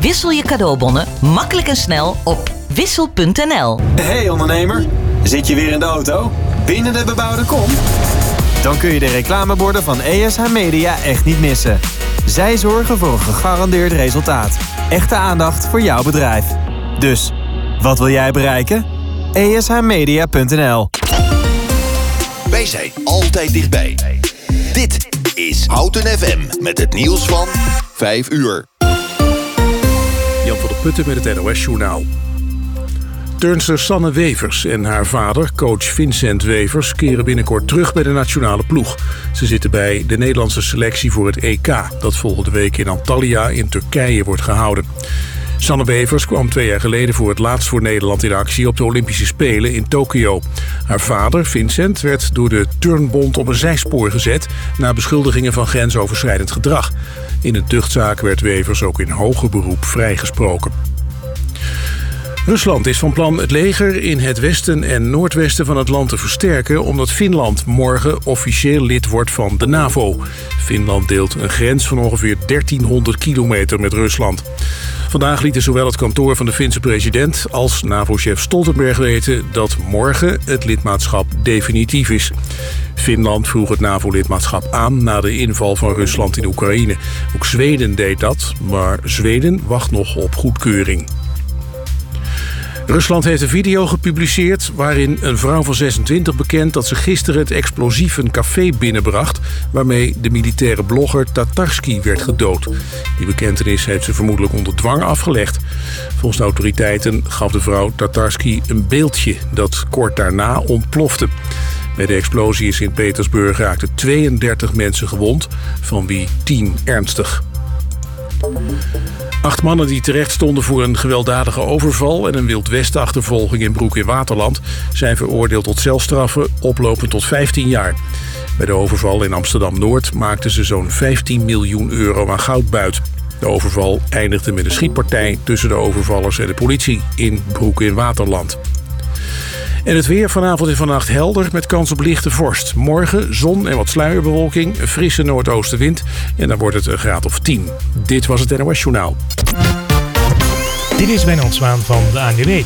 Wissel je cadeaubonnen makkelijk en snel op wissel.nl. Hey ondernemer, zit je weer in de auto? Binnen de bebouwde kom? Dan kun je de reclameborden van ESH Media echt niet missen. Zij zorgen voor een gegarandeerd resultaat. Echte aandacht voor jouw bedrijf. Dus, wat wil jij bereiken? ESHmedia.nl Wij zijn altijd dichtbij. Dit is Houten FM met het nieuws van 5 uur. Jan van der Putten met het NOS Journaal. Turnster Sanne Wevers en haar vader, coach Vincent Wevers... keren binnenkort terug bij de nationale ploeg. Ze zitten bij de Nederlandse selectie voor het EK... dat volgende week in Antalya in Turkije wordt gehouden. Sanne Wevers kwam twee jaar geleden voor het laatst voor Nederland in actie... op de Olympische Spelen in Tokio. Haar vader, Vincent, werd door de Turnbond op een zijspoor gezet... na beschuldigingen van grensoverschrijdend gedrag. In een tuchtzaak werd Wevers ook in hoger beroep vrijgesproken. Rusland is van plan het leger in het westen en noordwesten van het land te versterken... omdat Finland morgen officieel lid wordt van de NAVO. Finland deelt een grens van ongeveer 1300 kilometer met Rusland. Vandaag lieten zowel het kantoor van de Finse president als NAVO-chef Stoltenberg weten... dat morgen het lidmaatschap definitief is. Finland vroeg het NAVO-lidmaatschap aan na de inval van Rusland in Oekraïne. Ook Zweden deed dat, maar Zweden wacht nog op goedkeuring. Rusland heeft een video gepubliceerd waarin een vrouw van 26 bekent dat ze gisteren het explosief een café binnenbracht waarmee de militaire blogger Tatarski werd gedood. Die bekentenis heeft ze vermoedelijk onder dwang afgelegd. Volgens de autoriteiten gaf de vrouw Tatarski een beeldje dat kort daarna ontplofte. Bij de explosie in Sint-Petersburg raakten 32 mensen gewond, van wie 10 ernstig. Acht mannen die terecht stonden voor een gewelddadige overval... en een wildwestachtervolging in Broek in Waterland... zijn veroordeeld tot celstraffen oplopend tot 15 jaar. Bij de overval in Amsterdam-Noord maakten ze zo'n 15 miljoen euro aan goudbuit. De overval eindigde met een schietpartij tussen de overvallers en de politie in Broek in Waterland. En het weer vanavond en vannacht helder met kans op lichte vorst. Morgen zon en wat sluierbewolking, frisse noordoostenwind en dan wordt het een graad of 10. Dit was het NOS Journaal. Dit is Wijnand Zwaan van de ANWB.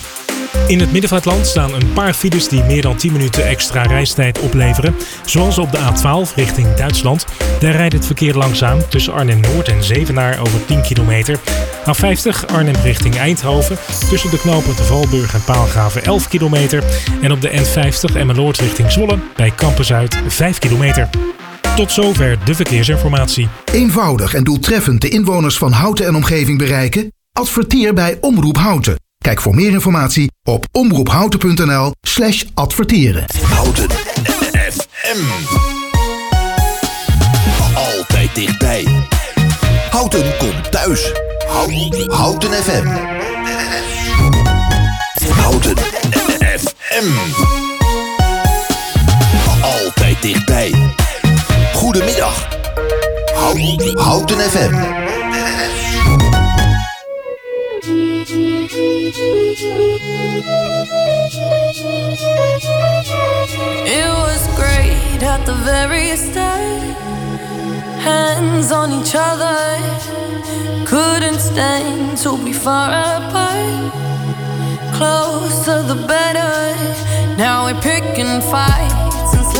In het midden van het land staan een paar files die meer dan 10 minuten extra reistijd opleveren. Zoals op de A12 richting Duitsland. Daar rijdt het verkeer langzaam tussen Arnhem-Noord en Zevenaar over 10 kilometer. A50 Arnhem richting Eindhoven tussen de knopen de Valburg en Paalgraven 11 kilometer. En op de N50 Emmeloord richting Zwolle bij Kampen Zuid 5 kilometer. Tot zover de verkeersinformatie. Eenvoudig en doeltreffend de inwoners van Houten en omgeving bereiken? Adverteer bij Omroep Houten. Kijk voor meer informatie op omroephouten.nl slash adverteren. Houten FM. Altijd dichtbij. Houten komt thuis. Houten, FM. Houten FM. Altijd dichtbij. Goedemiddag. Houten, Houten FM. It was great at the very start. Hands on each other, couldn't stand to be far apart. Closer the better. Now we're picking fights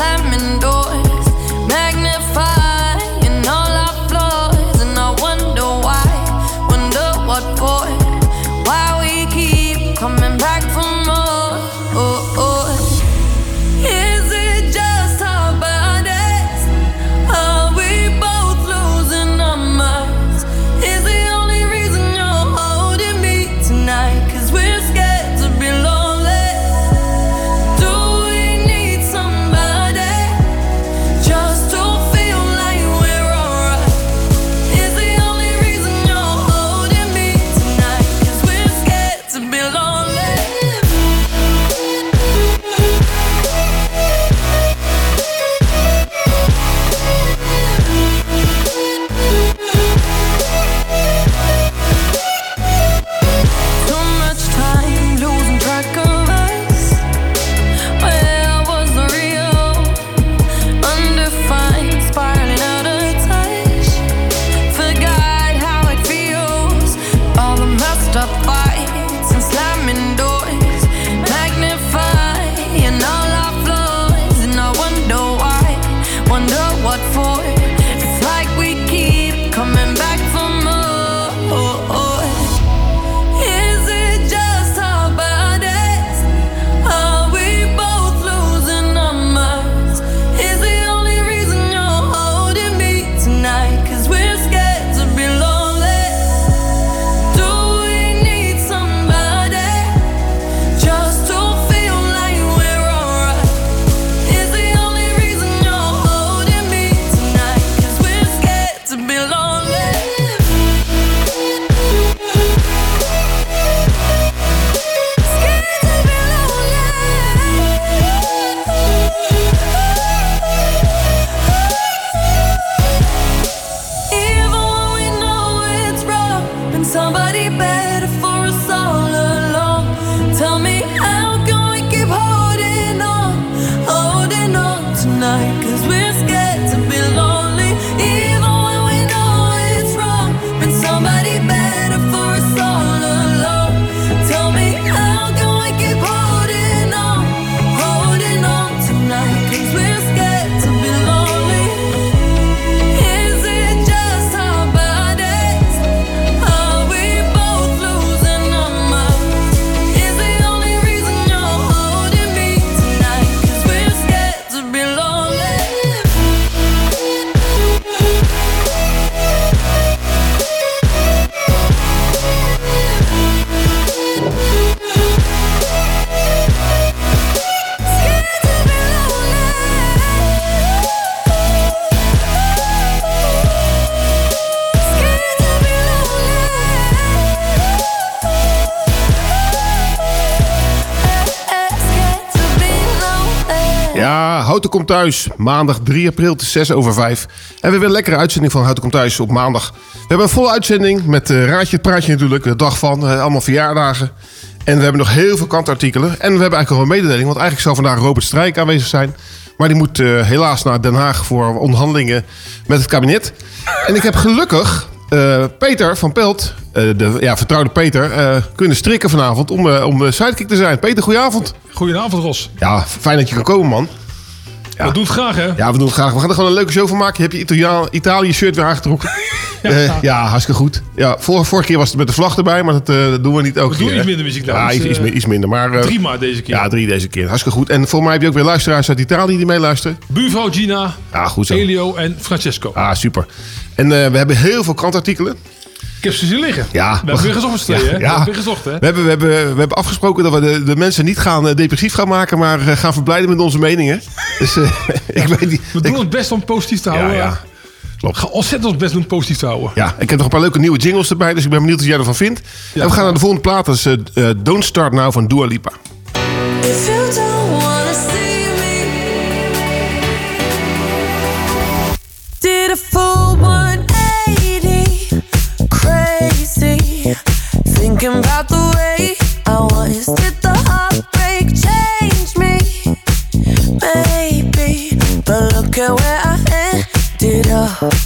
komt thuis. Maandag 3 april, is 6 over 5. En we hebben een lekkere uitzending van Houten komt thuis op maandag. We hebben een volle uitzending met eh, Raadje het Praatje natuurlijk. De dag van, eh, allemaal verjaardagen. En we hebben nog heel veel kantartikelen. En we hebben eigenlijk al een mededeling. Want eigenlijk zou vandaag Robert Strijk aanwezig zijn. Maar die moet eh, helaas naar Den Haag voor onderhandelingen met het kabinet. En ik heb gelukkig Peter van Pelt, de ja, vertrouwde Peter, kunnen strikken vanavond om, om sidekick te zijn. Peter, goedenavond. Goedenavond, Ros. Ja, fijn dat je kan komen, man. We doen het graag, hè? Ja, we doen het graag. We gaan er gewoon een leuke show van maken. Je hebt je Italia- Italië-shirt weer aangetrokken. ja. ja, hartstikke goed. Ja, vor, vorige keer was het met de vlag erbij, maar dat, eh, dat doen we niet elke We keer. doen iets minder muziek dan. Ja, iets, iets, eh, iets minder. Maar, eh, Drie maar deze keer. Ja, drie deze keer. Hartstikke goed. En voor mij heb je ook weer luisteraars uit Italië die meeluisteren. Buurvrouw Gina, Ja, goed zo. Elio en Francesco. Ah, super. En eh, we hebben heel veel krantartikelen. Ik heb ze zien liggen. Ja. We hebben weer gezocht hè? We Ja. hebben weer gezocht, hè? We hebben, we, hebben, we hebben afgesproken dat we de, de mensen niet gaan eh, depressief gaan maken, maar eh, gaan verblijden met onze meningen. Dus eh, ik weet niet. We doen ons best om positief te houden. ja. We gaan ontzettend ons best doen om positief te houden. Ja, ik heb nog een paar leuke nieuwe jingles erbij, dus ik ben benieuwd wat jij ervan vindt. en we gaan naar de volgende plaat, dat is Don't Start Now van Dua Lipa. Thinking about the way I was. The heartbreak change me? Maybe, but look at where I ended up.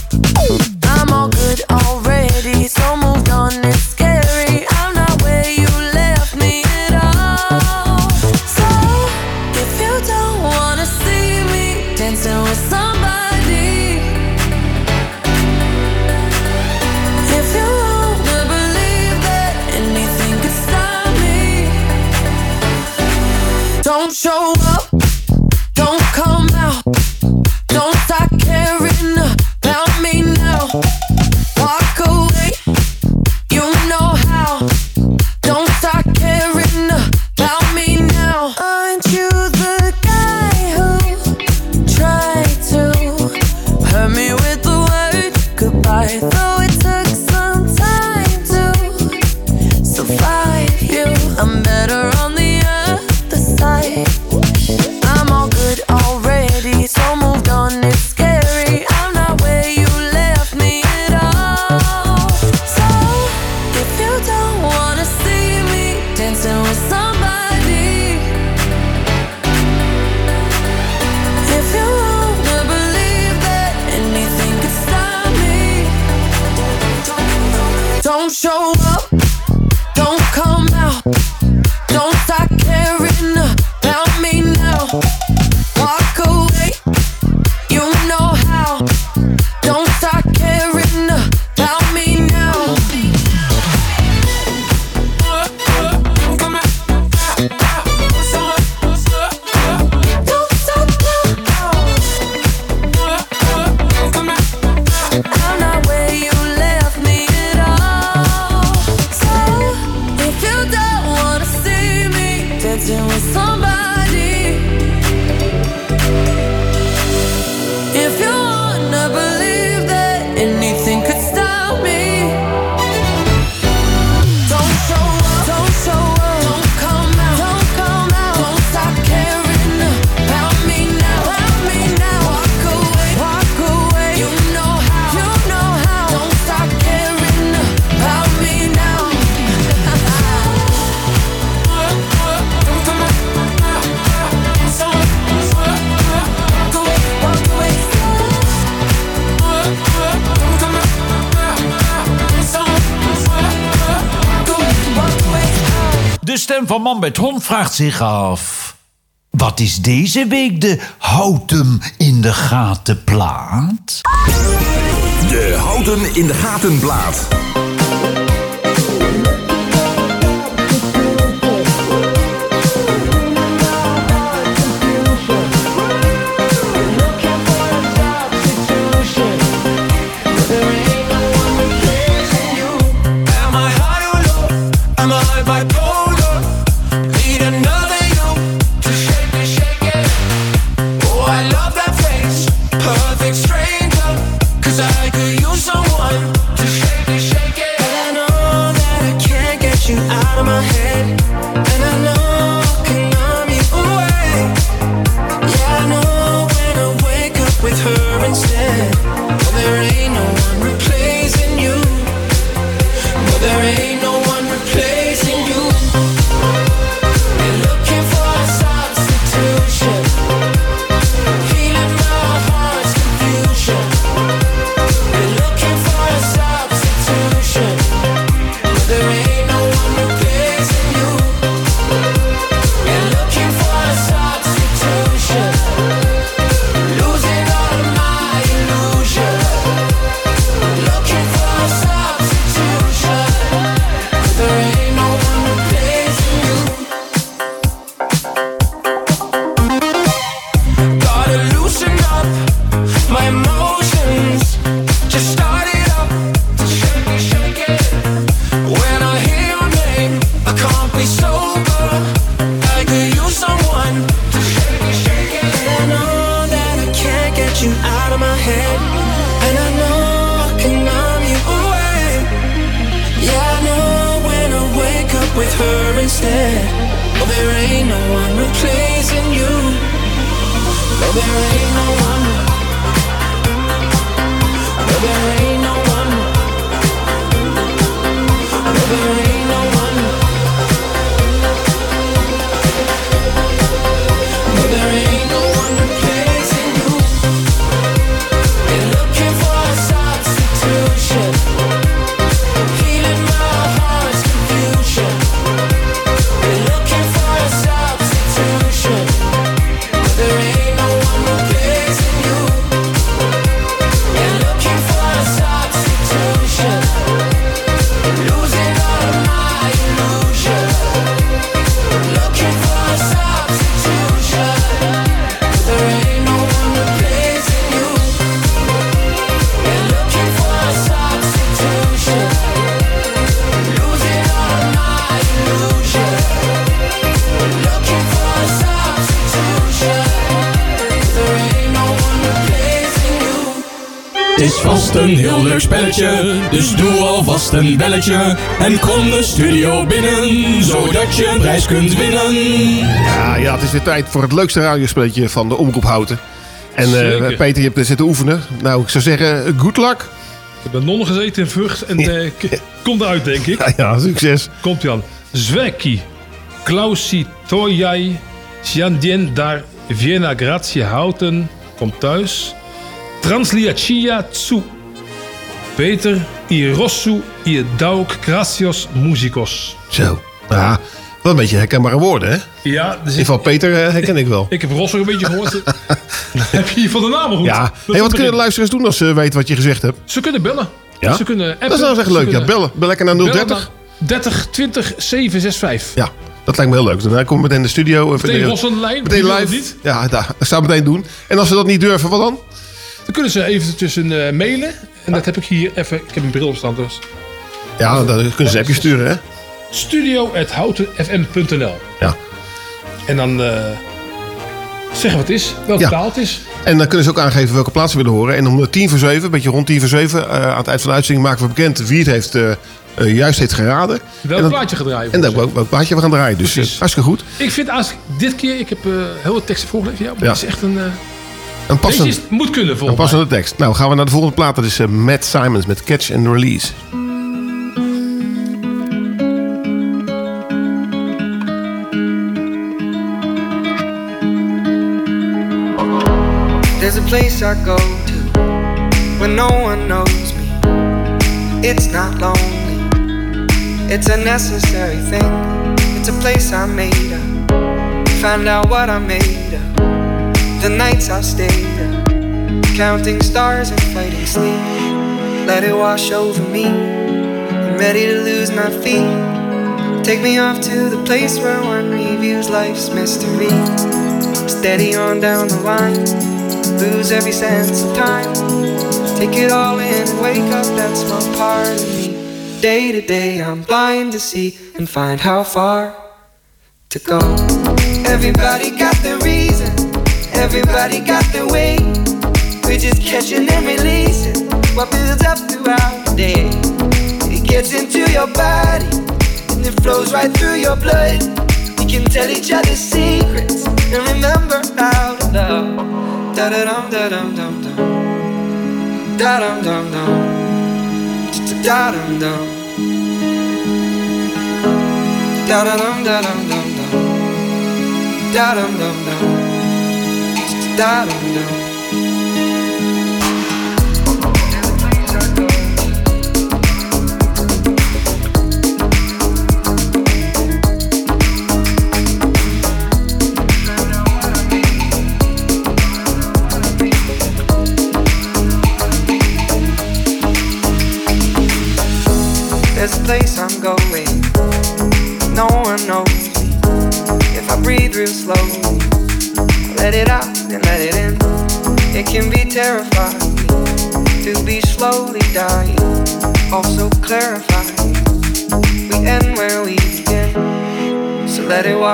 Met Hond vraagt zich af... Wat is deze week de Houten in de gaten plaat? De Houten in de gaten plaat. Een belletje. En kom de studio binnen, zodat je een prijs kunt winnen. Ja, ja, het is weer tijd voor het leukste radiospelletje van de Omroep Houten. En eh. Peter, je hebt er zitten oefenen. Nou, ik zou zeggen, good luck. Ik heb bij nonnen gezeten in Vught en k- komt eruit, denk ik. Ja, ja, succes. Komt Jan. Zweki, Klausi Toyai, Xiandien dar Vienna Grazie Houten, komt thuis. Transliachia Tsu. Peter Irossu Iedauk Gracios Musicos. Zo. Ja, wel een beetje herkenbare woorden, hè? Ja, In dus ieder geval Peter eh, herken ik wel. ik heb Rosso een beetje gehoord. heb je hier van de namen goed? Ja. Dat Hey, wat kunnen de luisteraars doen als ze weten wat je gezegd hebt? Ze kunnen bellen. Ja? Ze kunnen appen. Dat is nou echt leuk. Ja, bellen. Bel lekker naar bellen 030. naar 30 20 765. Ja, dat lijkt me heel leuk. Dan komt meteen in de studio. Even Meteen aan de lijn. Meteen live. niet? Ja, daar, dat zou ik meteen doen. En als ze dat niet durven, wat dan? Dan kunnen ze even tussen eh, mailen. En dat heb ik hier even. Ik heb een bril op staan dus. Ja, dan kunnen ze een appje sturen, hè? Studio.houtenfm.nl Ja. En dan eh, zeggen wat het is. Welke Ja. taal het is. En dan kunnen ze ook aangeven welke plaats ze willen horen. En om tien voor zeven, een beetje rond tien voor zeven, eh, aan het eind van de uitzending maken we bekend wie het heeft, eh, juist heeft geraden. Welk dan- plaatje gedraaien. En dan welk, welk plaatje we gaan draaien. Dus hartstikke goed. Ik vind als dit keer, ik heb heel wat teksten voorgelezen. Ja, maar Ja. het is echt een. Een passende, deze is, moet kunnen een volgens mij. passende tekst. Nou, gaan we naar de volgende plaat. Dat is eh, Matt Simons met Catch and Release. There's a place I go to when no one knows me. It's not lonely, it's a necessary thing. It's It's a place I made up. Find out what I made up. The nights I stayed up. Counting stars and fighting sleep. Let it wash over me. I'm ready to lose my feet. Take me off to the place where one reviews life's mystery. Steady on down the line. Lose every sense of time. Take it all in and wake up that small part of me. Day to day, I'm blind to see and find how far to go. Everybody got their reason, everybody got their way. We're just catching and releasing what builds up throughout the day. It gets into your body and it flows right through your blood. We can tell each other secrets and remember how to love. Da da dum da dum dum dum. Da dum dum dum. Da dum dum. Da dum da dum dum dum. Da dum dum dum. I do.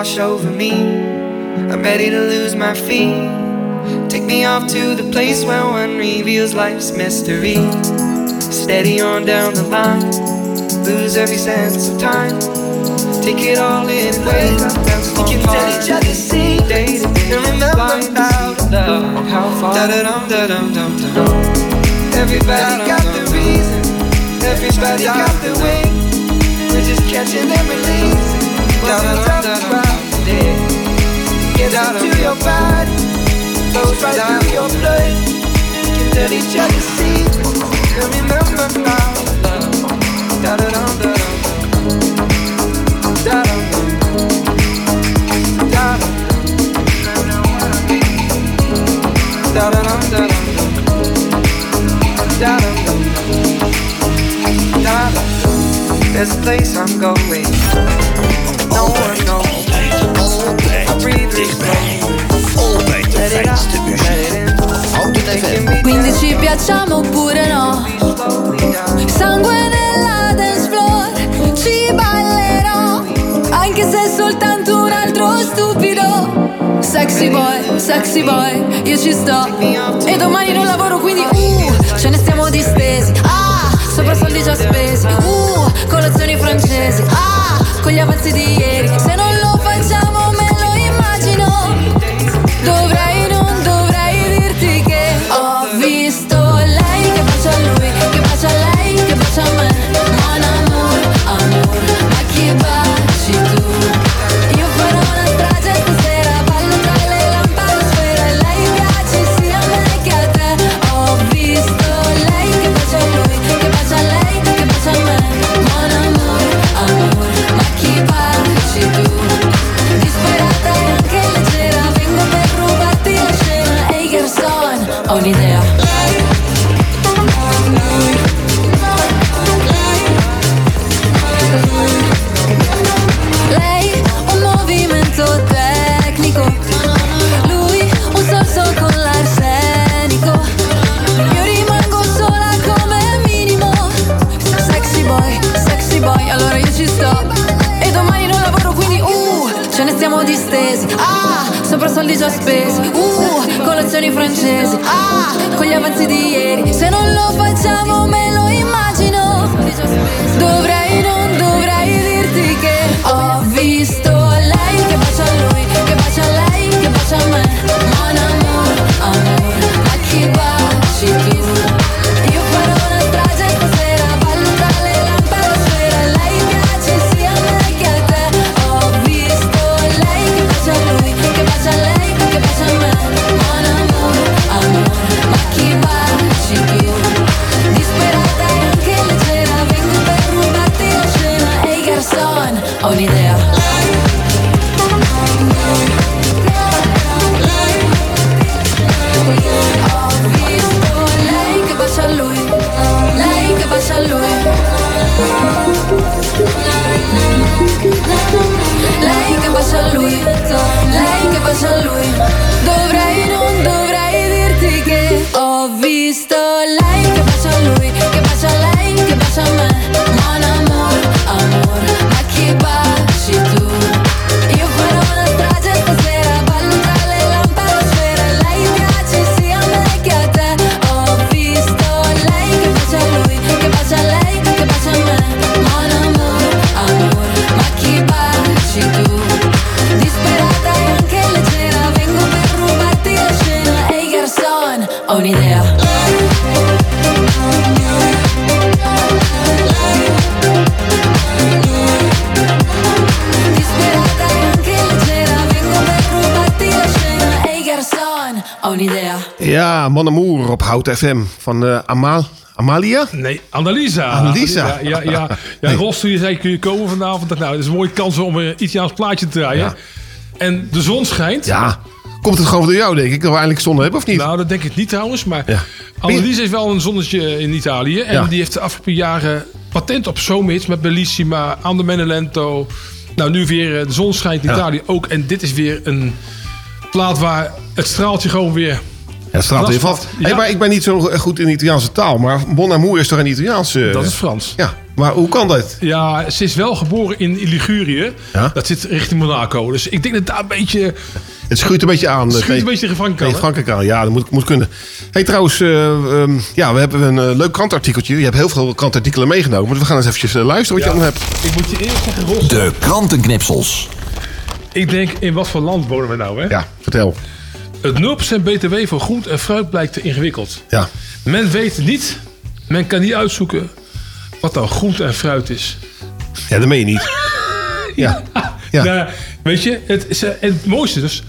Wash over me. I'm ready to lose my feet. Take me off to the place where one reveals life's mystery. Steady on down the line lose every sense of time. Take it all in, wake up we can tell each other secrets and remember to love. How far? Da dum da. Everybody got the reason. Everybody got the way. We're just catching and releasing. Da da dum day. Gets out to your body, goes right through your blood. Can tell each other secrets. Tell me, remember my love. Da da da da da da. Da da da da da da da da. This place I'm going. Quindi ci piacciamo oppure no? Sangue nella dance floor, ci ballerò. Anche se soltanto un altro stupido. Sexy boy, sexy boy, io ci sto. E domani non lavoro quindi uh, ce ne stiamo distesi. Ah, sopra soldi già spesi. Uh, colazioni francesi. Ah, con gli avanzi di ieri. Se non distesi Ah, sopra soldi già spesi. Uh, colazioni francesi. Ah, con gli avanzi di ieri. Se non lo facciamo me lo immagino. Dovrei, non dovrei dirti che Ho visto FM van eh, Amal, Amalia? Nee, Annalisa. Annalisa. Ja, ja, ja. ja toen je zei, kun je komen vanavond? Nou, dat is een mooie kans om een Italiaans plaatje te draaien. Ja. En de zon schijnt. Ja, komt het gewoon door jou, denk ik, dat we eindelijk zon hebben, of niet? Nou, dat denk ik niet trouwens. Maar Ja. Annelies heeft wel een zonnetje in Italië. En Ja. die heeft de afgelopen jaren patent op zomerhits met Bellissima, Ande Menelento. Nou, nu weer eh, de zon schijnt in Ja. Italië ook. En dit is weer een plaat waar het straaltje gewoon weer... Ja, het straalt weer vast. Hey, ja. maar ik ben niet zo goed in de Italiaanse taal, maar Mon Amour is toch een Italiaanse... Dat is Frans. Ja, maar hoe kan dat? Ja, ze is wel geboren in Ligurië. Ja? Dat zit richting Monaco. Dus ik denk dat daar een beetje... Het schuurt een beetje aan. Het eh, schuurt een tegen- beetje tegen Frankrijk aan, Frankrijk aan. Ja, dat moet, moet kunnen. hey, trouwens, eh, ehm, ja, we hebben een eh, leuk krantartikeltje. Je hebt heel veel krantartikelen meegenomen. Dus we gaan eens eventjes eh, luisteren wat je aan hebt. Ik moet je eerlijk zeggen, Ros. De krantenknipsels. Ik denk, in wat voor land wonen we nou, hè? Ja, vertel. Het 0% btw voor groente en fruit blijkt te ingewikkeld. Ja. Men weet niet, men kan niet uitzoeken wat nou groente en fruit is. Ja, dat meen je niet. Ja. Ja. Nou, weet je, het, is, het mooiste dus,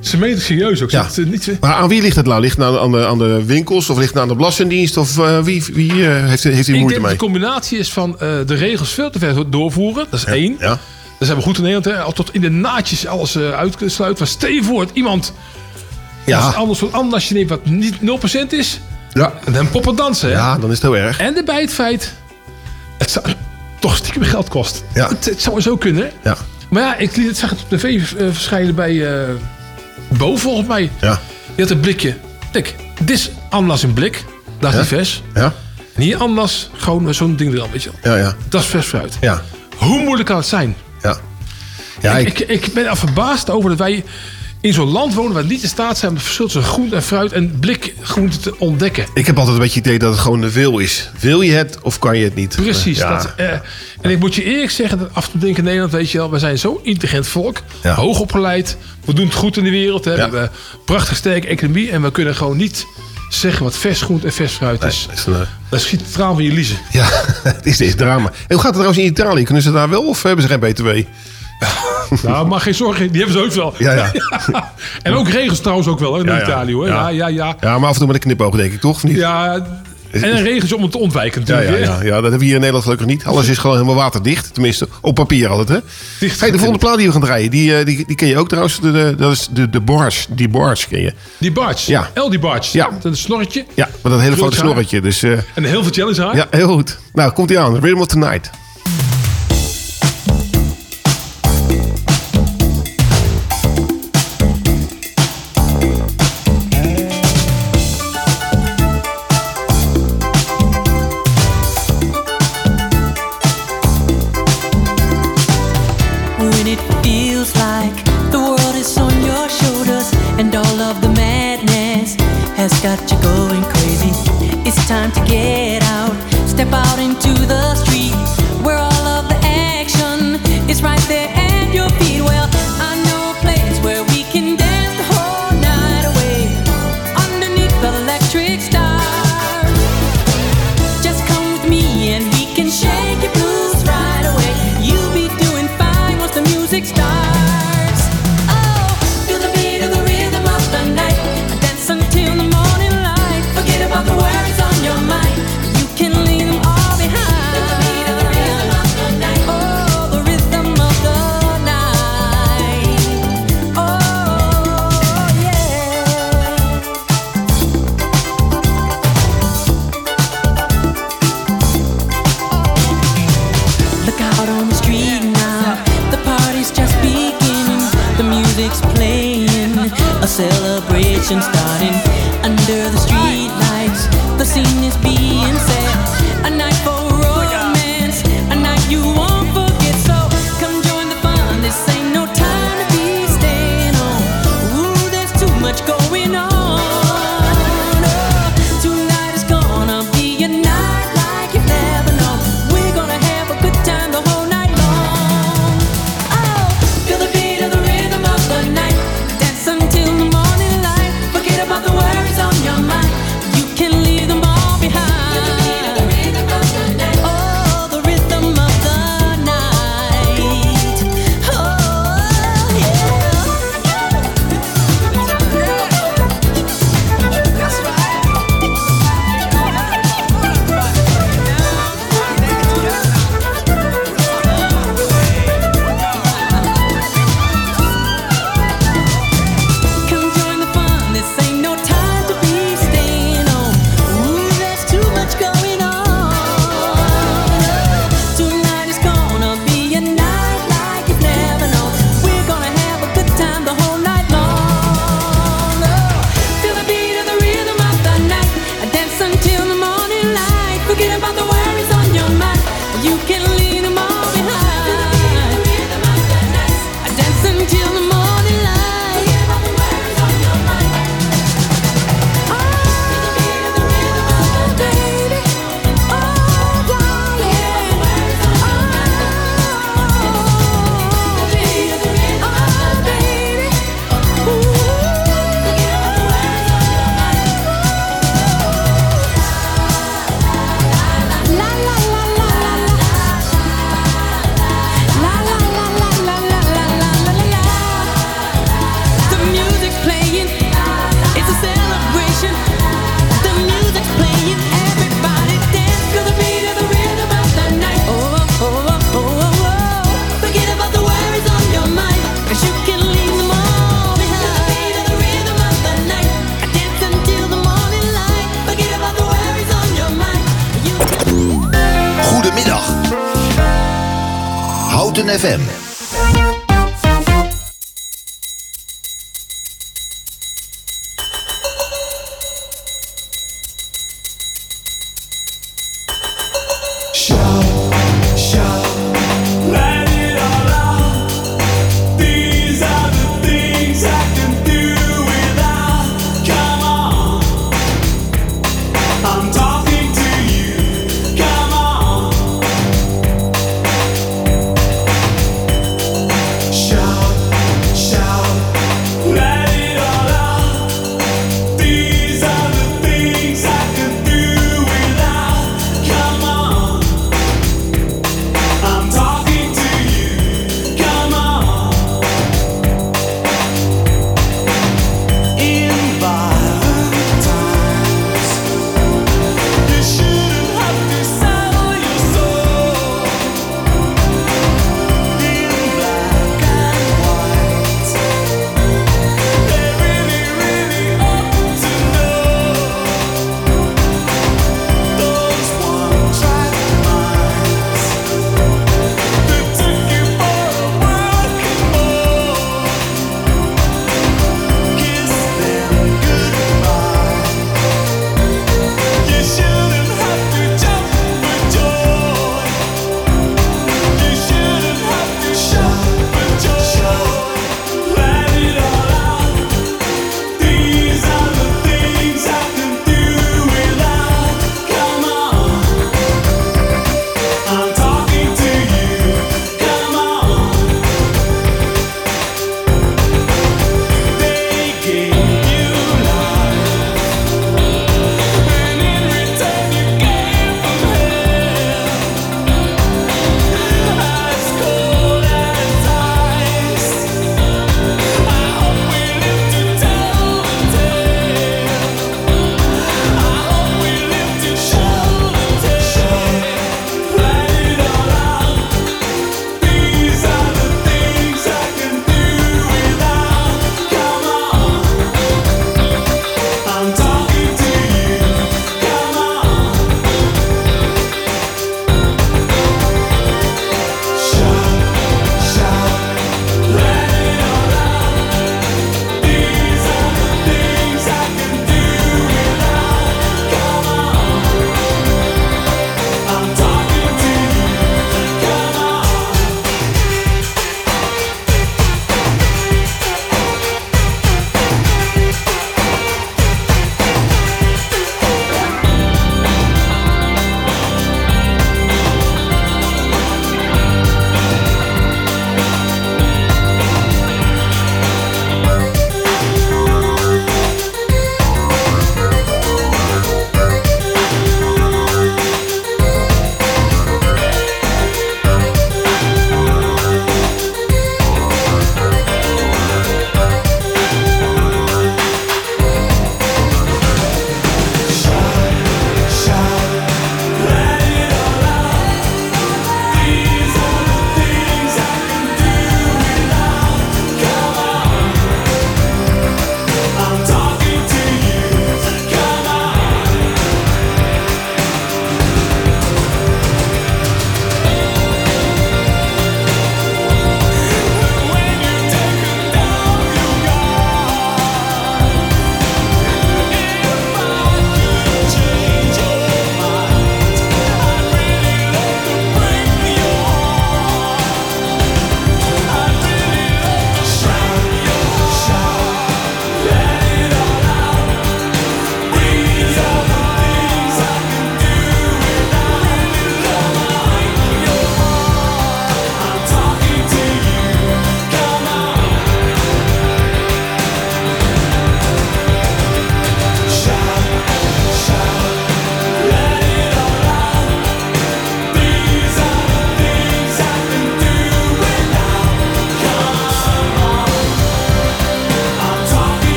ze menen het serieus ook. Ja. Het, niet, Maar aan wie ligt het nou? Ligt het nou aan de, aan de winkels of ligt het aan de belastingdienst? Of eh, wie, wie eh, heeft, heeft hier ik moeite denk dat mee? de combinatie is van eh, de regels veel te ver doorvoeren. Dat is één. Ja. Dat zijn we goed in Nederland. Hè? Al tot in de naadjes alles eh uitsluiten. Maar stel je voor dat iemand Ja. anders wat anders je neemt wat niet 0% is. Ja. En dan poppen dansen. Hè? ja, dan is het heel erg. En erbij het feit, het zou toch stiekem geld kost. Ja. Het, het zou zo kunnen. Ja. Maar ja, ik liet het, zag het op tv eh, verschijnen bij eh Bo volgens mij. Ja. Je had een blikje. Kijk, dit is ananas in blik. Dat is Ja. vers. Ja. En hier ananas, gewoon zo'n ding er al, weet je wel. Ja, ja. Dat is vers fruit. Ja. Hoe moeilijk kan het zijn? Ja. Ja, ik, ik, ik, ik ben er verbaasd over dat wij in zo'n land wonen... waar we niet in staat zijn om het verschil tussen groente en fruit... en blikgroente te ontdekken. ik heb altijd een beetje het idee dat het gewoon de wil is. Wil je het of kan je het niet? Precies. Ja. Dat, eh, en ik moet je eerlijk zeggen, dat af en toe denk ik in Nederland, weet je wel, we zijn zo'n intelligent volk, Ja. hoog opgeleid, we doen het goed in de wereld, hè, we hebben een prachtig sterke economie en we kunnen gewoon niet zeggen wat vers groente en vers fruit is. Dat is een, Dat schiet de traan van je liezen. Ja, het is dit drama. En hoe gaat het trouwens in Italië? Kunnen ze daar wel of hebben ze geen BTW? Nou, maar geen zorgen, die hebben ze ook wel. Ja, ja. En ook regels trouwens ook wel, hè, in Ja, ja. Italië hoor. Ja. Ja, ja, ja. Ja, maar af en toe met een knipoog denk ik toch? Of niet? Ja, en een regeltje om het te ontwijken Ja, natuurlijk. ja, hè. ja, ja, dat hebben we hier in Nederland gelukkig niet. Alles is gewoon helemaal waterdicht. Tenminste, op papier altijd, hè? Dicht. Hey, de volgende plaat die we gaan draaien, die, eh, die, die ken je ook trouwens. De, de- dat is de, de Bars. Die Bars ken je. Die barge, Ja. El die barge. Ja. Met een snorretje Ja, met dat hele grote snorretje. Dus eh, en heel veel challenge haar. ja, heel goed. Nou, komt ie aan. Rhythm of the Night. Time to get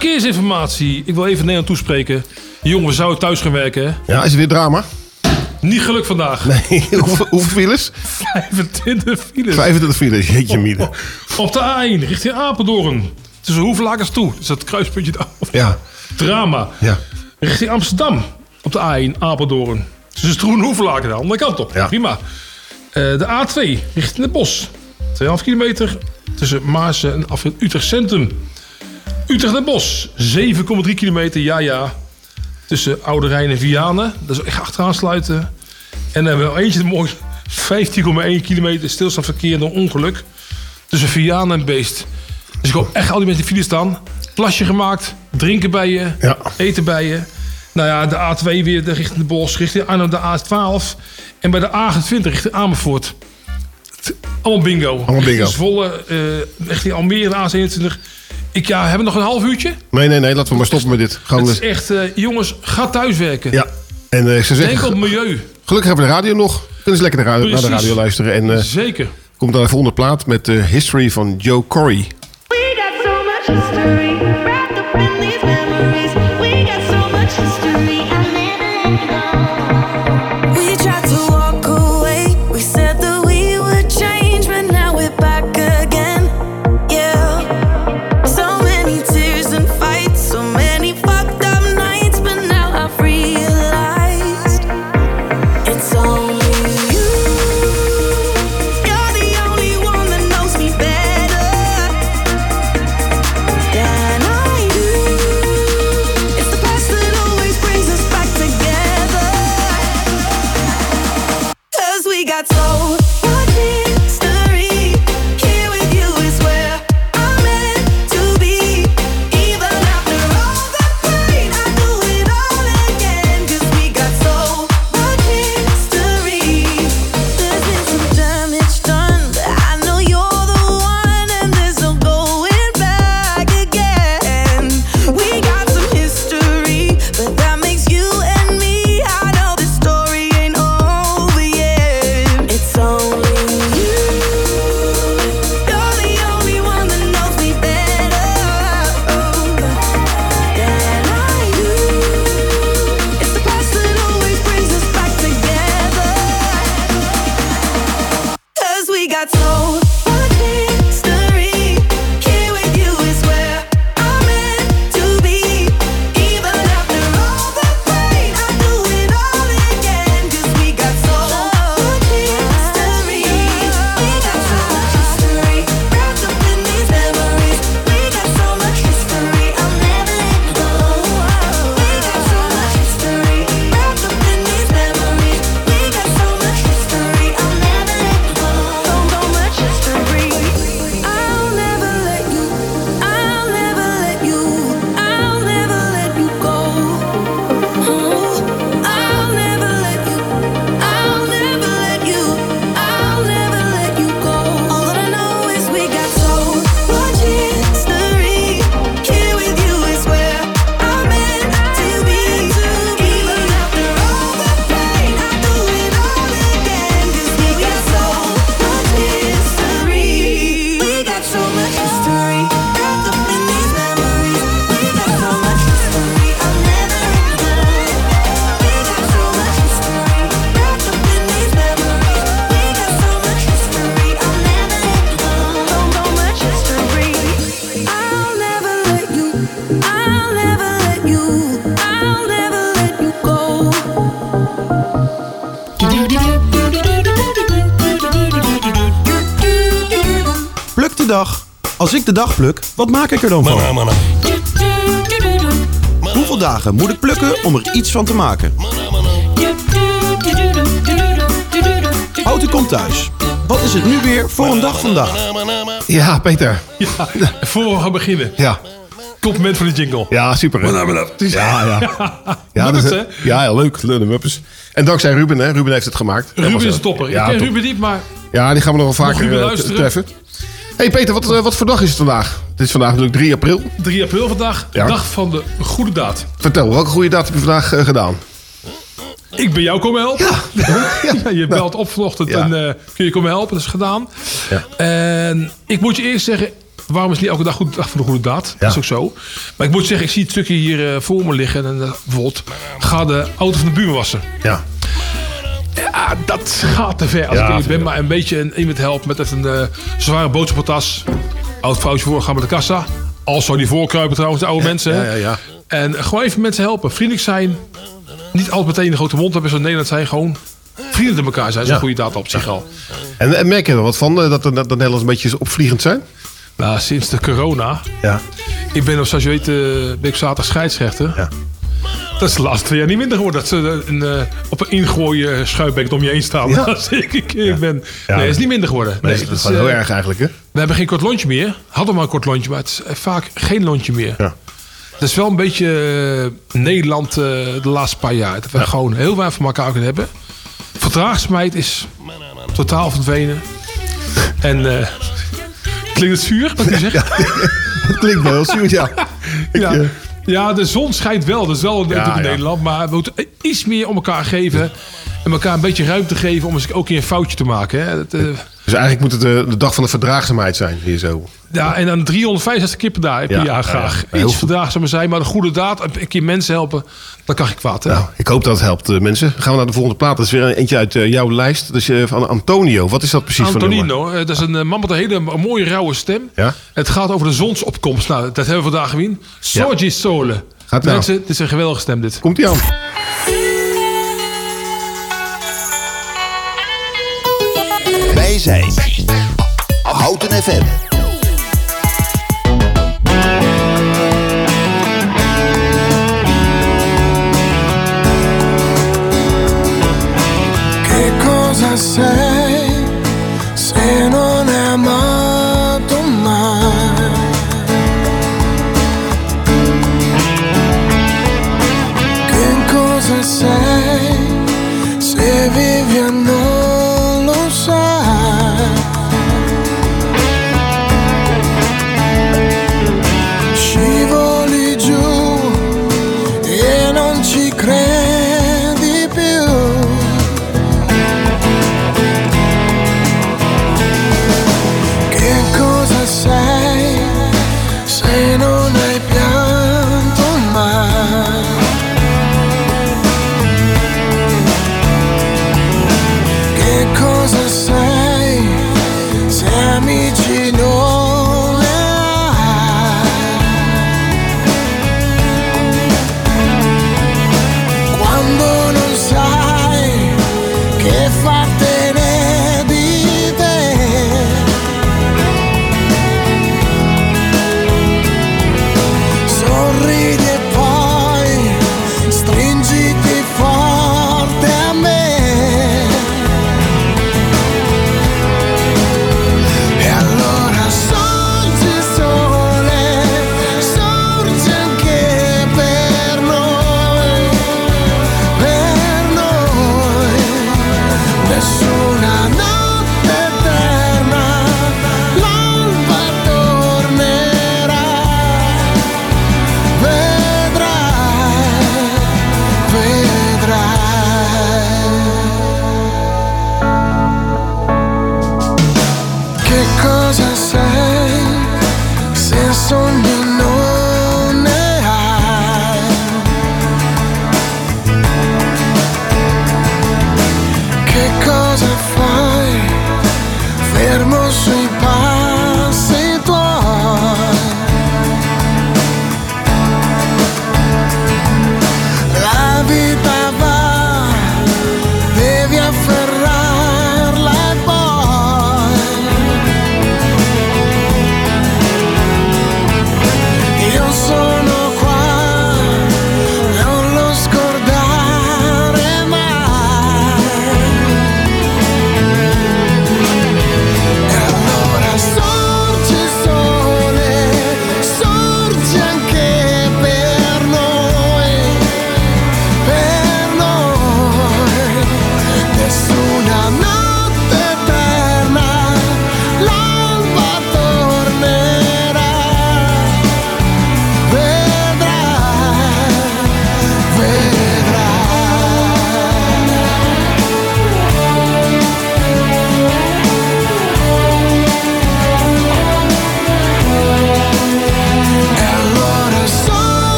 verkeersinformatie. Ik wil even Nederland toespreken. Jongen, we zouden thuis gaan werken. hè? Ja, is het weer drama? Niet geluk vandaag. Nee, hoeveel, hoeveel files? 25 files. 25 files, jeetje mieden. Op de A1 richting Apeldoorn. Tussen Hoevelakers toe. Dus dat kruispuntje daar. Ja. Drama. Ja. Richting Amsterdam. Op de A1 Apeldoorn. Tussen Stroen en Hoevelaken de andere kant op. Prima. Eh, de A2 richting het bos. 2,5 kilometer tussen Maarsen en af Utrecht Centrum. Utrecht en Bos. 7,3 kilometer. Ja, ja. Tussen Oude Rijn en Vianen. Dat is echt achteraan sluiten. En dan hebben we eentje mooi 15,1 kilometer stilstaand verkeer door ongeluk. Tussen Vianen en Beest. Dus ik hoop echt al die mensen die file staan. Plasje gemaakt, drinken bij je, eten bij je. Nou ja, de A2 weer de- richting de Bos, richting Arnhem de A12. En bij de A28 richting Amersfoort. Allemaal bingo. Allemaal bingo. Richting Zwolle, eh, richting Almere, A27. Ik ja, hebben we nog een half uurtje? Nee, nee, nee, laten we maar stoppen met dit. Gewoon, Het is echt, eh, jongens, ga thuiswerken. ja. En eh, ik zou Denk zeggen, op het milieu. gelukkig hebben we de radio nog. Kunnen ze lekker naar, naar de radio luisteren. En eh, Zeker. komt daar de volgende plaat met de History van Joe Corey. We got so much history Als ik de dag pluk, wat maak ik er dan van? Hoeveel dagen moet ik plukken om er iets van te maken? Auto komt thuis. Wat is het nu weer voor een dag vandaag? Ja, Peter. Ja, voor we gaan beginnen. Ja. Compliment voor de jingle. Ja, super. hè? Ja, ja. Ja, dat is- hè? ja, ja, leuk. En dankzij Ruben, hè. Ruben heeft het gemaakt. Ruben is een topper. Ja, ik ken top. Ruben niet, maar Ja, die gaan we nog wel vaker Ruben eh, luisteren? treffen. Hey Peter, wat, eh, wat voor dag is het vandaag? Het is vandaag natuurlijk 3 april. 3 april vandaag, Ja. dag van de goede daad. Vertel, welke goede daad heb je vandaag eh, gedaan? Ik ben jou komen helpen. Ja. je belt op vanochtend en eh, kun je komen helpen. Dat is gedaan. Ja. En ik moet je eerst zeggen, waarom is niet elke dag goed dag voor de goede daad? Dat is ook zo. Maar ik moet zeggen, ik zie het stukje hier voor me liggen. En bijvoorbeeld, ga de auto van de buurman wassen. Ja. Ja, dat gaat te ver. Als Ja, ik ben, maar een beetje een, iemand helpt met even een eh, zware boodschappentas. Oud vrouwtje voor, gaan met de kassa. Als zou die voorkruipen trouwens, de oude mensen. hè. ja, ja, ja. En gewoon even mensen helpen. Vriendelijk zijn. Niet altijd meteen een grote mond hebben zoals in Nederland zijn. Gewoon vrienden met elkaar zijn. Dat is een goede daad op zich al. En, en merk je er wat van, eh, dat de, dat de Nederlanders een beetje opvliegend zijn? Nou, sinds de corona. Ja. Ik ben, zoals je weet, ben ik zaterdag scheidsrechter. Ja. Dat is de laatste twee jaar niet minder geworden. Dat ze een, eh, op een ingooien schuimbek om je heen staan. Ja. Als ik een keer ben. Ja. Nee, het is niet minder geworden. Nee, Nee, dat is heel eh, erg eigenlijk, hè? We hebben geen kort lontje meer. Hadden maar een kort lontje, maar het is eh, vaak geen lontje meer. Ja. Dat is wel een beetje Nederland de laatste paar jaar. Dat we gewoon heel weinig van elkaar kunnen hebben. Verdraagzaamheid is totaal verdwenen. En klinkt het zuur wat ik zeg? Dat klinkt wel heel zuur, ja. ja. Ja, de zon schijnt wel. Dat is wel natuurlijk in. Nederland. Maar we moeten iets meer om elkaar geven. En elkaar een beetje ruimte geven om eens ook een foutje te maken. Hè. Dat, eh, Dus eigenlijk moet het de, de dag van de verdraagzaamheid zijn, hier zo. ja, en dan 365 keer per, dag, per Ja, jaar graag. ja. Iets verdraagzamer zijn, maar een goede daad. Een keer mensen helpen. Dat kan ik kwaad. Hè? Nou, ik hoop dat het helpt, eh, mensen. Dan gaan we naar de volgende plaat. Dat is weer een- eentje uit eh, jouw lijst. Dat is eh, van Antonio. Wat is dat precies voor? Antonino, eh, dat is een eh, man met een hele mooie rauwe stem. Ja? Het gaat over de zonsopkomst. Nou, dat hebben we vandaag gezien. Sorgi Sole. Gaat nou. Mensen, dit is een geweldige stem dit. Komt ie aan. Zijn Houten FM. Sei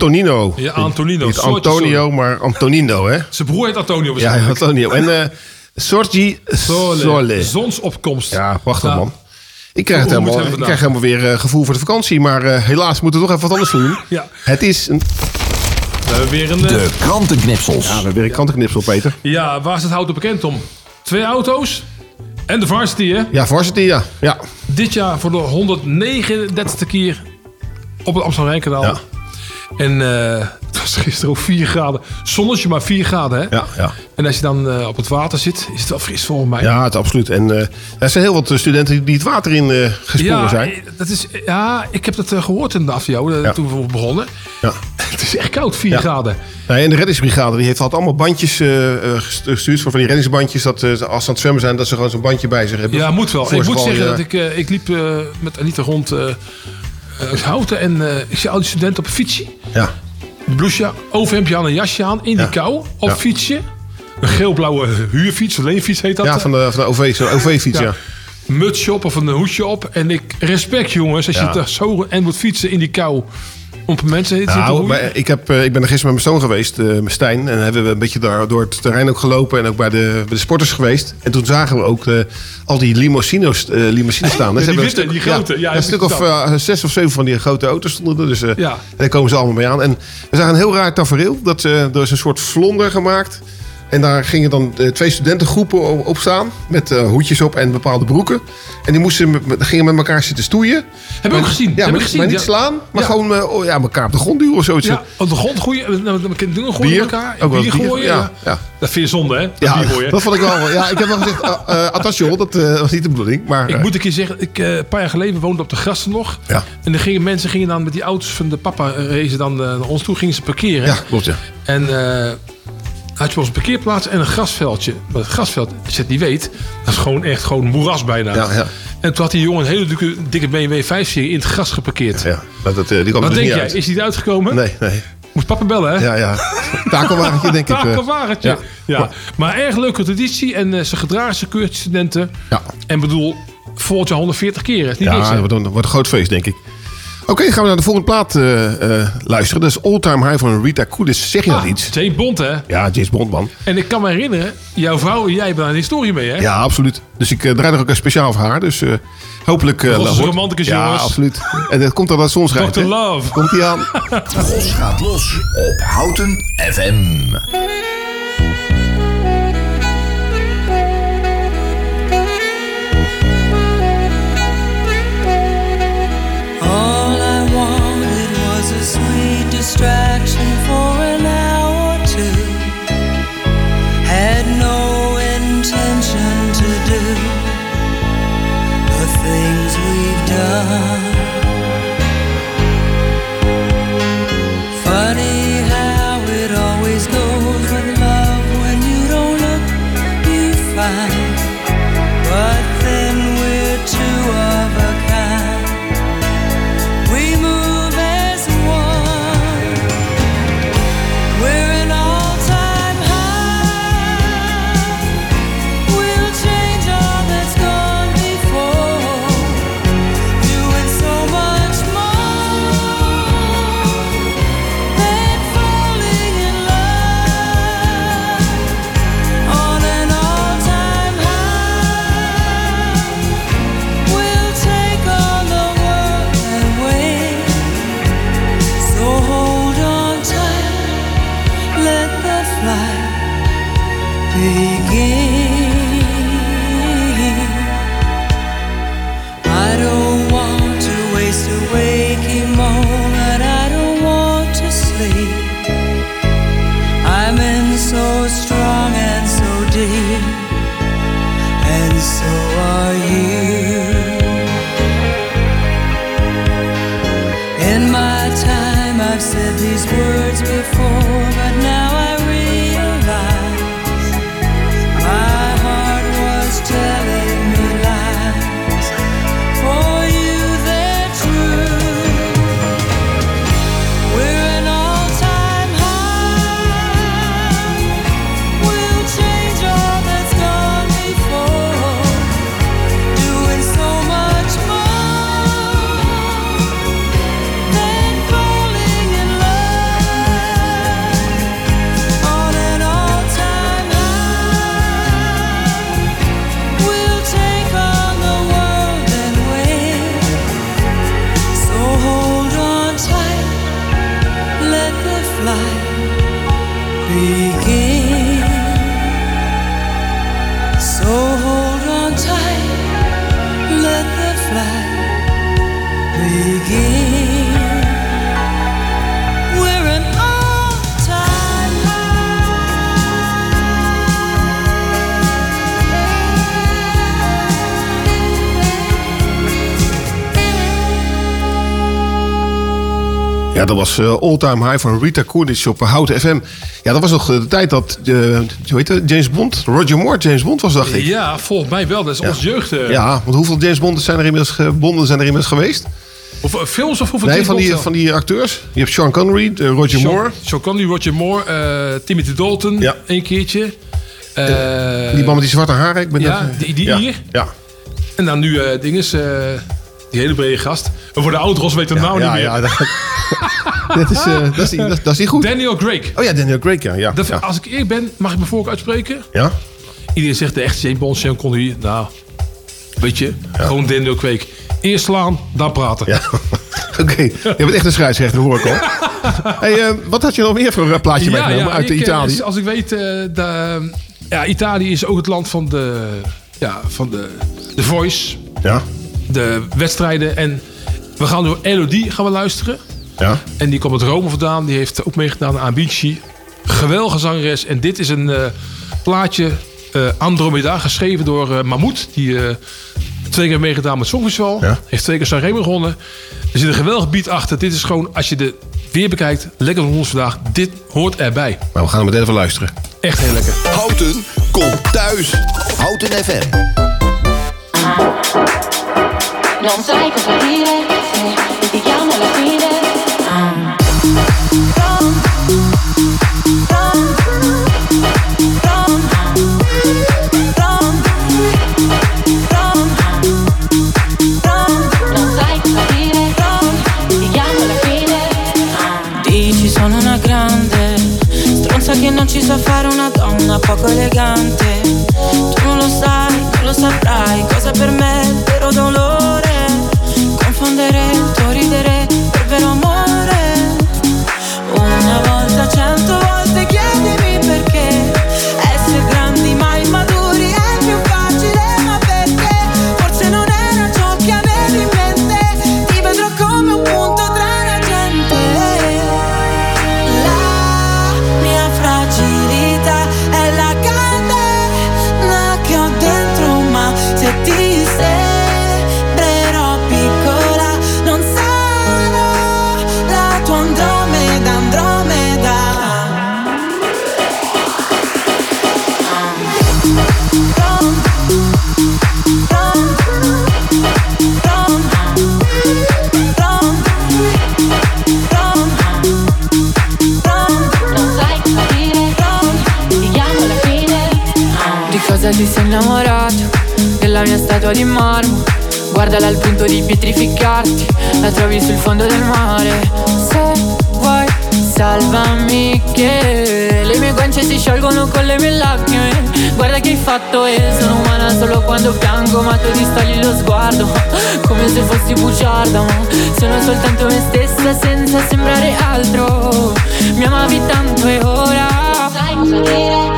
Antonino. Ja, Antonino. Niet Antonio, sorry. maar Antonino, hè? Zijn broer heet Antonio Ja. Antonio. En eh Sorgi Sole. Sole. Zonsopkomst. Ja, prachtig Ja. man. Ik krijg, het helemaal, ik krijg helemaal weer eh, gevoel voor de vakantie. Maar eh, helaas moeten we toch even wat anders doen. Ja. Het is een... We hebben weer een... eh, krantenknipsels. Ja, we hebben weer een krantenknipsel, Peter. Ja, waar is het houten bekend om? Twee auto's en de varsity, hè? Ja, varsity, ja. ja. Dit jaar voor de 139e keer op het Amsterdam Rijnkanaal. Ja. En eh, het was gisteren ook 4 graden. Zonnetje maar 4 graden, hè? Ja, ja. En als je dan eh, op het water zit, is het wel fris volgens mij. Ja, het absoluut. En eh, er zijn heel wat studenten die het water in gesprongen ja, zijn. Dat is, ja, ik heb dat eh, gehoord in de afjo, Ja. toen we begonnen. Ja. Het is echt koud, 4 Ja. graden. Nee, en de reddingsbrigade die heeft altijd allemaal bandjes gestuurd. Van die reddingsbandjes. Dat als ze aan het zwemmen zijn, dat ze gewoon zo'n bandje bij zich hebben. Ja, moet wel. Ik moet zeggen dat ik, ik liep met Anita rond eh Houten en eh, ik zie al die studenten op een fietsje. Ja. Een blouseje, overhemdje aan, een jasje aan, in die kou, op fietsje. Een geel-blauwe huurfiets, een leenfiets heet dat. Ja, van de, van de OV, zo'n OV-fiets, ja. Mutsje op of een hoedje op. En ik respect jongens, als Ja. je daar zo en moet fietsen in die kou. Om mensen te Nou, maar ik, heb, eh, ik ben er gisteren met mijn zoon geweest, met Stijn. En hebben we een beetje daar, door het terrein ook gelopen. En ook bij de, bij de sporters geweest. En toen zagen we ook eh, al die limousino's, eh, limousines staan. Ja, Ze die witte, die grote. Ja, een stuk of zes of zeven van die grote auto's stonden er. Dus Ja. daar komen ze allemaal mee aan. En we zagen een heel raar tafereel. Dat, er is een soort vlonder gemaakt. En daar gingen dan eh, twee studentengroepen op staan. Met eh, hoedjes op en bepaalde broeken. En die moesten gingen met elkaar zitten stoeien. Heb ik ook gezien. Ja, Heb maar, ik gezien, maar niet slaan. Maar Ja. gewoon eh, ja, elkaar op de grond duwen of zoiets. Ja, op de grond gooien. Nou, dingen gooien Bier. elkaar. Ook bier bier, gooien. ja. Dat vind je zonde, hè? Dat Ja, dat vond ik wel. Ja, ik heb wel gezegd, uh, attention, dat was niet de bedoeling. Maar, Ik moet een keer zeggen, ik, een paar jaar geleden woonde op de grassen nog. Ja. En dan gingen mensen gingen dan met die auto's van de papa racen dan naar ons toe, gingen ze parkeren. Ja, klopt, ja. En had je eens een parkeerplaats en een grasveldje. Maar het grasveld, als je het niet weet, dat is gewoon echt gewoon moeras bijna. Ja, ja. En toen had die jongen een hele dikke, dikke BMW 5-serie in het gras geparkeerd. ja, dat, dat, eh, die kwam Wat dus denk niet jij? uit. Is die eruit gekomen? Nee, nee. Moet papa bellen, hè? Ja, ja. Takelwagentje, denk ik. eh. Takelwagentje. Ja. Ja. Maar erg leuke traditie. En eh, ze gedragen ze keurig studenten. Ja. En bedoel, volgend jaar 140 keer. Is niet Ja, dat wordt een groot feest, denk ik. Oké, gaan we naar de volgende plaat eh, eh, luisteren. Dat is All Time High van Rita Koudis. Zeg je dat Ah, iets? James Bond, hè? Ja, James Bond, man. En ik kan me herinneren, jouw vrouw en jij hebben daar een historie mee, hè? Ja, absoluut. Dus ik eh, draai er ook een speciaal voor haar. Dus eh, hopelijk... eh, Rosse romanticus, ja, jongens. absoluut. En dat komt dan dat schijnt. Dr. Love. Komt ie aan. Gos gaat los op Houten FM. Dat was eh, All Time High van Rita Coolidge op eh, Houten FM. Ja, dat was nog de tijd dat, eh, hoe heet het, James Bond, Roger Moore James Bond was, dacht ik. Ja, volgens mij wel. Dat is Ja. ons jeugd. eh. Ja, want hoeveel James Bond zijn er inmiddels, Bonden zijn er inmiddels geweest? Of eh, films of hoeveel Nee, van die, van die acteurs. Je hebt Sean Connery, eh, Roger Sean- Moore. Sean Connery, Roger Moore, eh, Timothy Dalton, Ja. één keertje. Eh, Die man met die zwarte haren. Ik ben ja, net- die, die ja. hier. Ja. En dan nu eh dinges, eh, die hele brede gast. En voor de ouders weten we het nou niet meer. ja, dat, dat, is, eh, dat, is, niet- dat, dat is goed. Daniel Craig. Oh ja, Daniel Craig, ja. ja, Dat, ja. Als ik eerlijk ben, mag ik mijn voorkeur uitspreken? Ja? Iedereen zegt de echte James Bond, Sean Connery. Nou, weet je, gewoon Daniel Craig. Eerst slaan, dan praten. Ja. Oké, je bent echt een scheidsrechter, hoor ik al. hey, eh, wat had je nog meer voor een plaatje meegenomen uit ik, eh, Italië? Als ik weet, eh, de, ja, Italië is ook het land van de, ja, van de, de Voice. Ja. De wedstrijden. En we gaan door Elodie gaan we luisteren. Ja. En die komt uit Rome vandaan. Die heeft ook meegedaan aan Vinci. Geweldige zangeres. En dit is een eh, plaatje eh, Andromeda, geschreven door eh Mahmoud. Die eh, twee keer meegedaan met Songfestival. Heeft twee keer Sanremo gewonnen. Er zit een geweldig beat achter. Dit is gewoon, als je de weer bekijkt, lekker van ons vandaag. Dit hoort erbij. Nou, we gaan hem meteen even luisteren. Echt heel lekker. Houten komt thuis. Houten FM. Non sai cosa dire se litighiamo alla fine. Che non ci sa fare una donna poco elegante. Tu non lo sai, non lo saprai Cosa per me è vero dolore statua di marmo. Guardala al punto di pietrificarti La trovi sul fondo del mare. Se vuoi salvami che Le mie guance si sciolgono con le mie lacrime. Guarda che hai fatto e sono umana solo quando piango Ma tu distogli lo sguardo Come se fossi bugiarda sono soltanto me stessa senza sembrare altro. Mi amavi tanto e ora sai cosa dire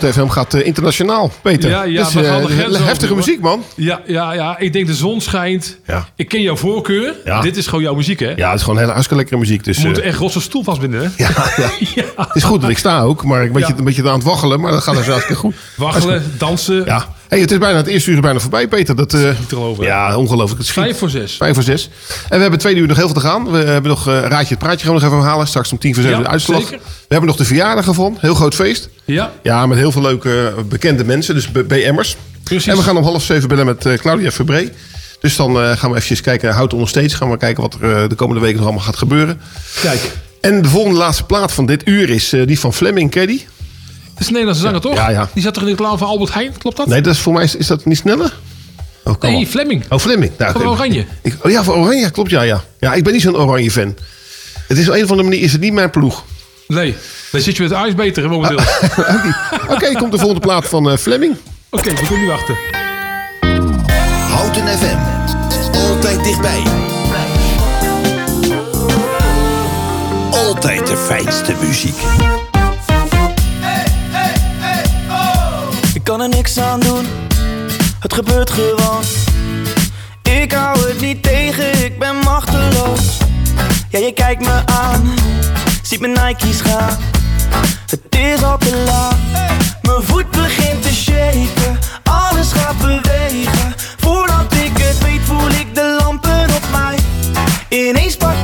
Houten FM gaat eh, internationaal, Peter. Ja, ja, we gaan de over, heftige muziek, man. Ja, ja, ja, ik denk de zon schijnt. Ja. Ik ken jouw voorkeur. Ja. Dit is gewoon jouw muziek, hè? Ja, het is gewoon hele hartstikke lekkere muziek. Dus, We moeten eh, echt rosse stoel vastbinden, hè? ja, ja. Het is goed dat ik sta ook, maar ik ben je een beetje aan het waggelen. Maar dat gaat dus hartstikke goed. Waggelen, dansen. Ja. Hey, het is bijna het eerste uur is bijna voorbij, Peter. Dat, te geloven. ja, ongelooflijk. Het schiet. Vijf voor zes. Vijf voor zes. En we hebben twee uur nog heel veel te gaan. We hebben nog eh, Raadje het Praatje gaan we nog even halen. Straks om tien voor zeven Ja, de uitslag. zeker. We hebben nog de verjaardag ervan. Heel groot feest. Ja. Ja, met heel veel leuke eh, bekende mensen. Dus BM'ers. Precies. En we gaan om half zeven bellen met Claudia Verbree. Dus dan gaan we eventjes kijken. Houd onder steeds. Gaan we kijken wat er de komende weken nog allemaal gaat gebeuren. Kijk. En de volgende laatste plaat van dit uur is die van Fleming Caddy. Dat is een Nederlandse zanger, toch? Ja, ja. Die zat toch in de reclame van Albert Heijn? Klopt dat? Nee, dat is voor mij is, is dat niet sneller? Oh, Nee, op. Fleming. Oh, Fleming. Nou, Van Oranje. Ik, oh ja, voor Oranje, klopt ja, ja. Ja, ik ben niet zo'n Oranje fan. Het is op een of andere manier is het niet mijn ploeg. Nee, dan zit je met de Ajax beter momenteel. Oké, komt de volgende plaat van eh, Fleming. Oké, we kunnen niet wachten. Houten FM. Altijd dichtbij. Altijd de fijnste muziek. Ik kan er niks aan doen, het gebeurt gewoon. Ik hou het niet tegen, ik ben machteloos. Ja, je kijkt me aan, ziet mijn Nike's gaan. Het is al te laat, mijn voet begint te shaken. Alles gaat bewegen, voordat ik het weet voel ik de lampen op mij. Ineens pak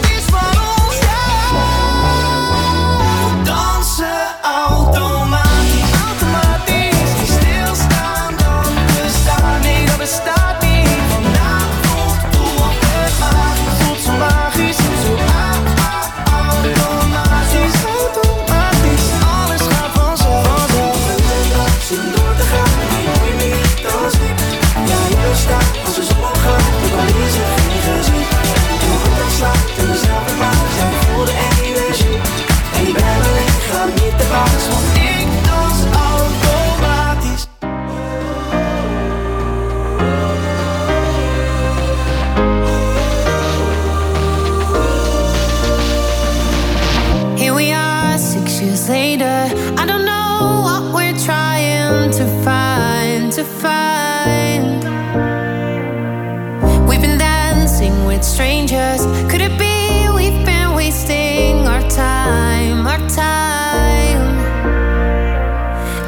strangers. Could it be we've been wasting our time, our time?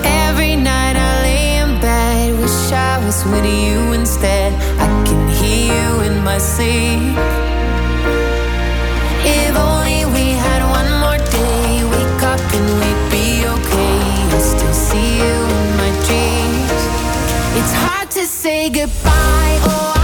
Every night I lay in bed, wish I was with you instead. I can hear you in my sleep. If only we had one more day, wake up and we'd be okay. Still see you in my dreams. It's hard to say goodbye. Oh,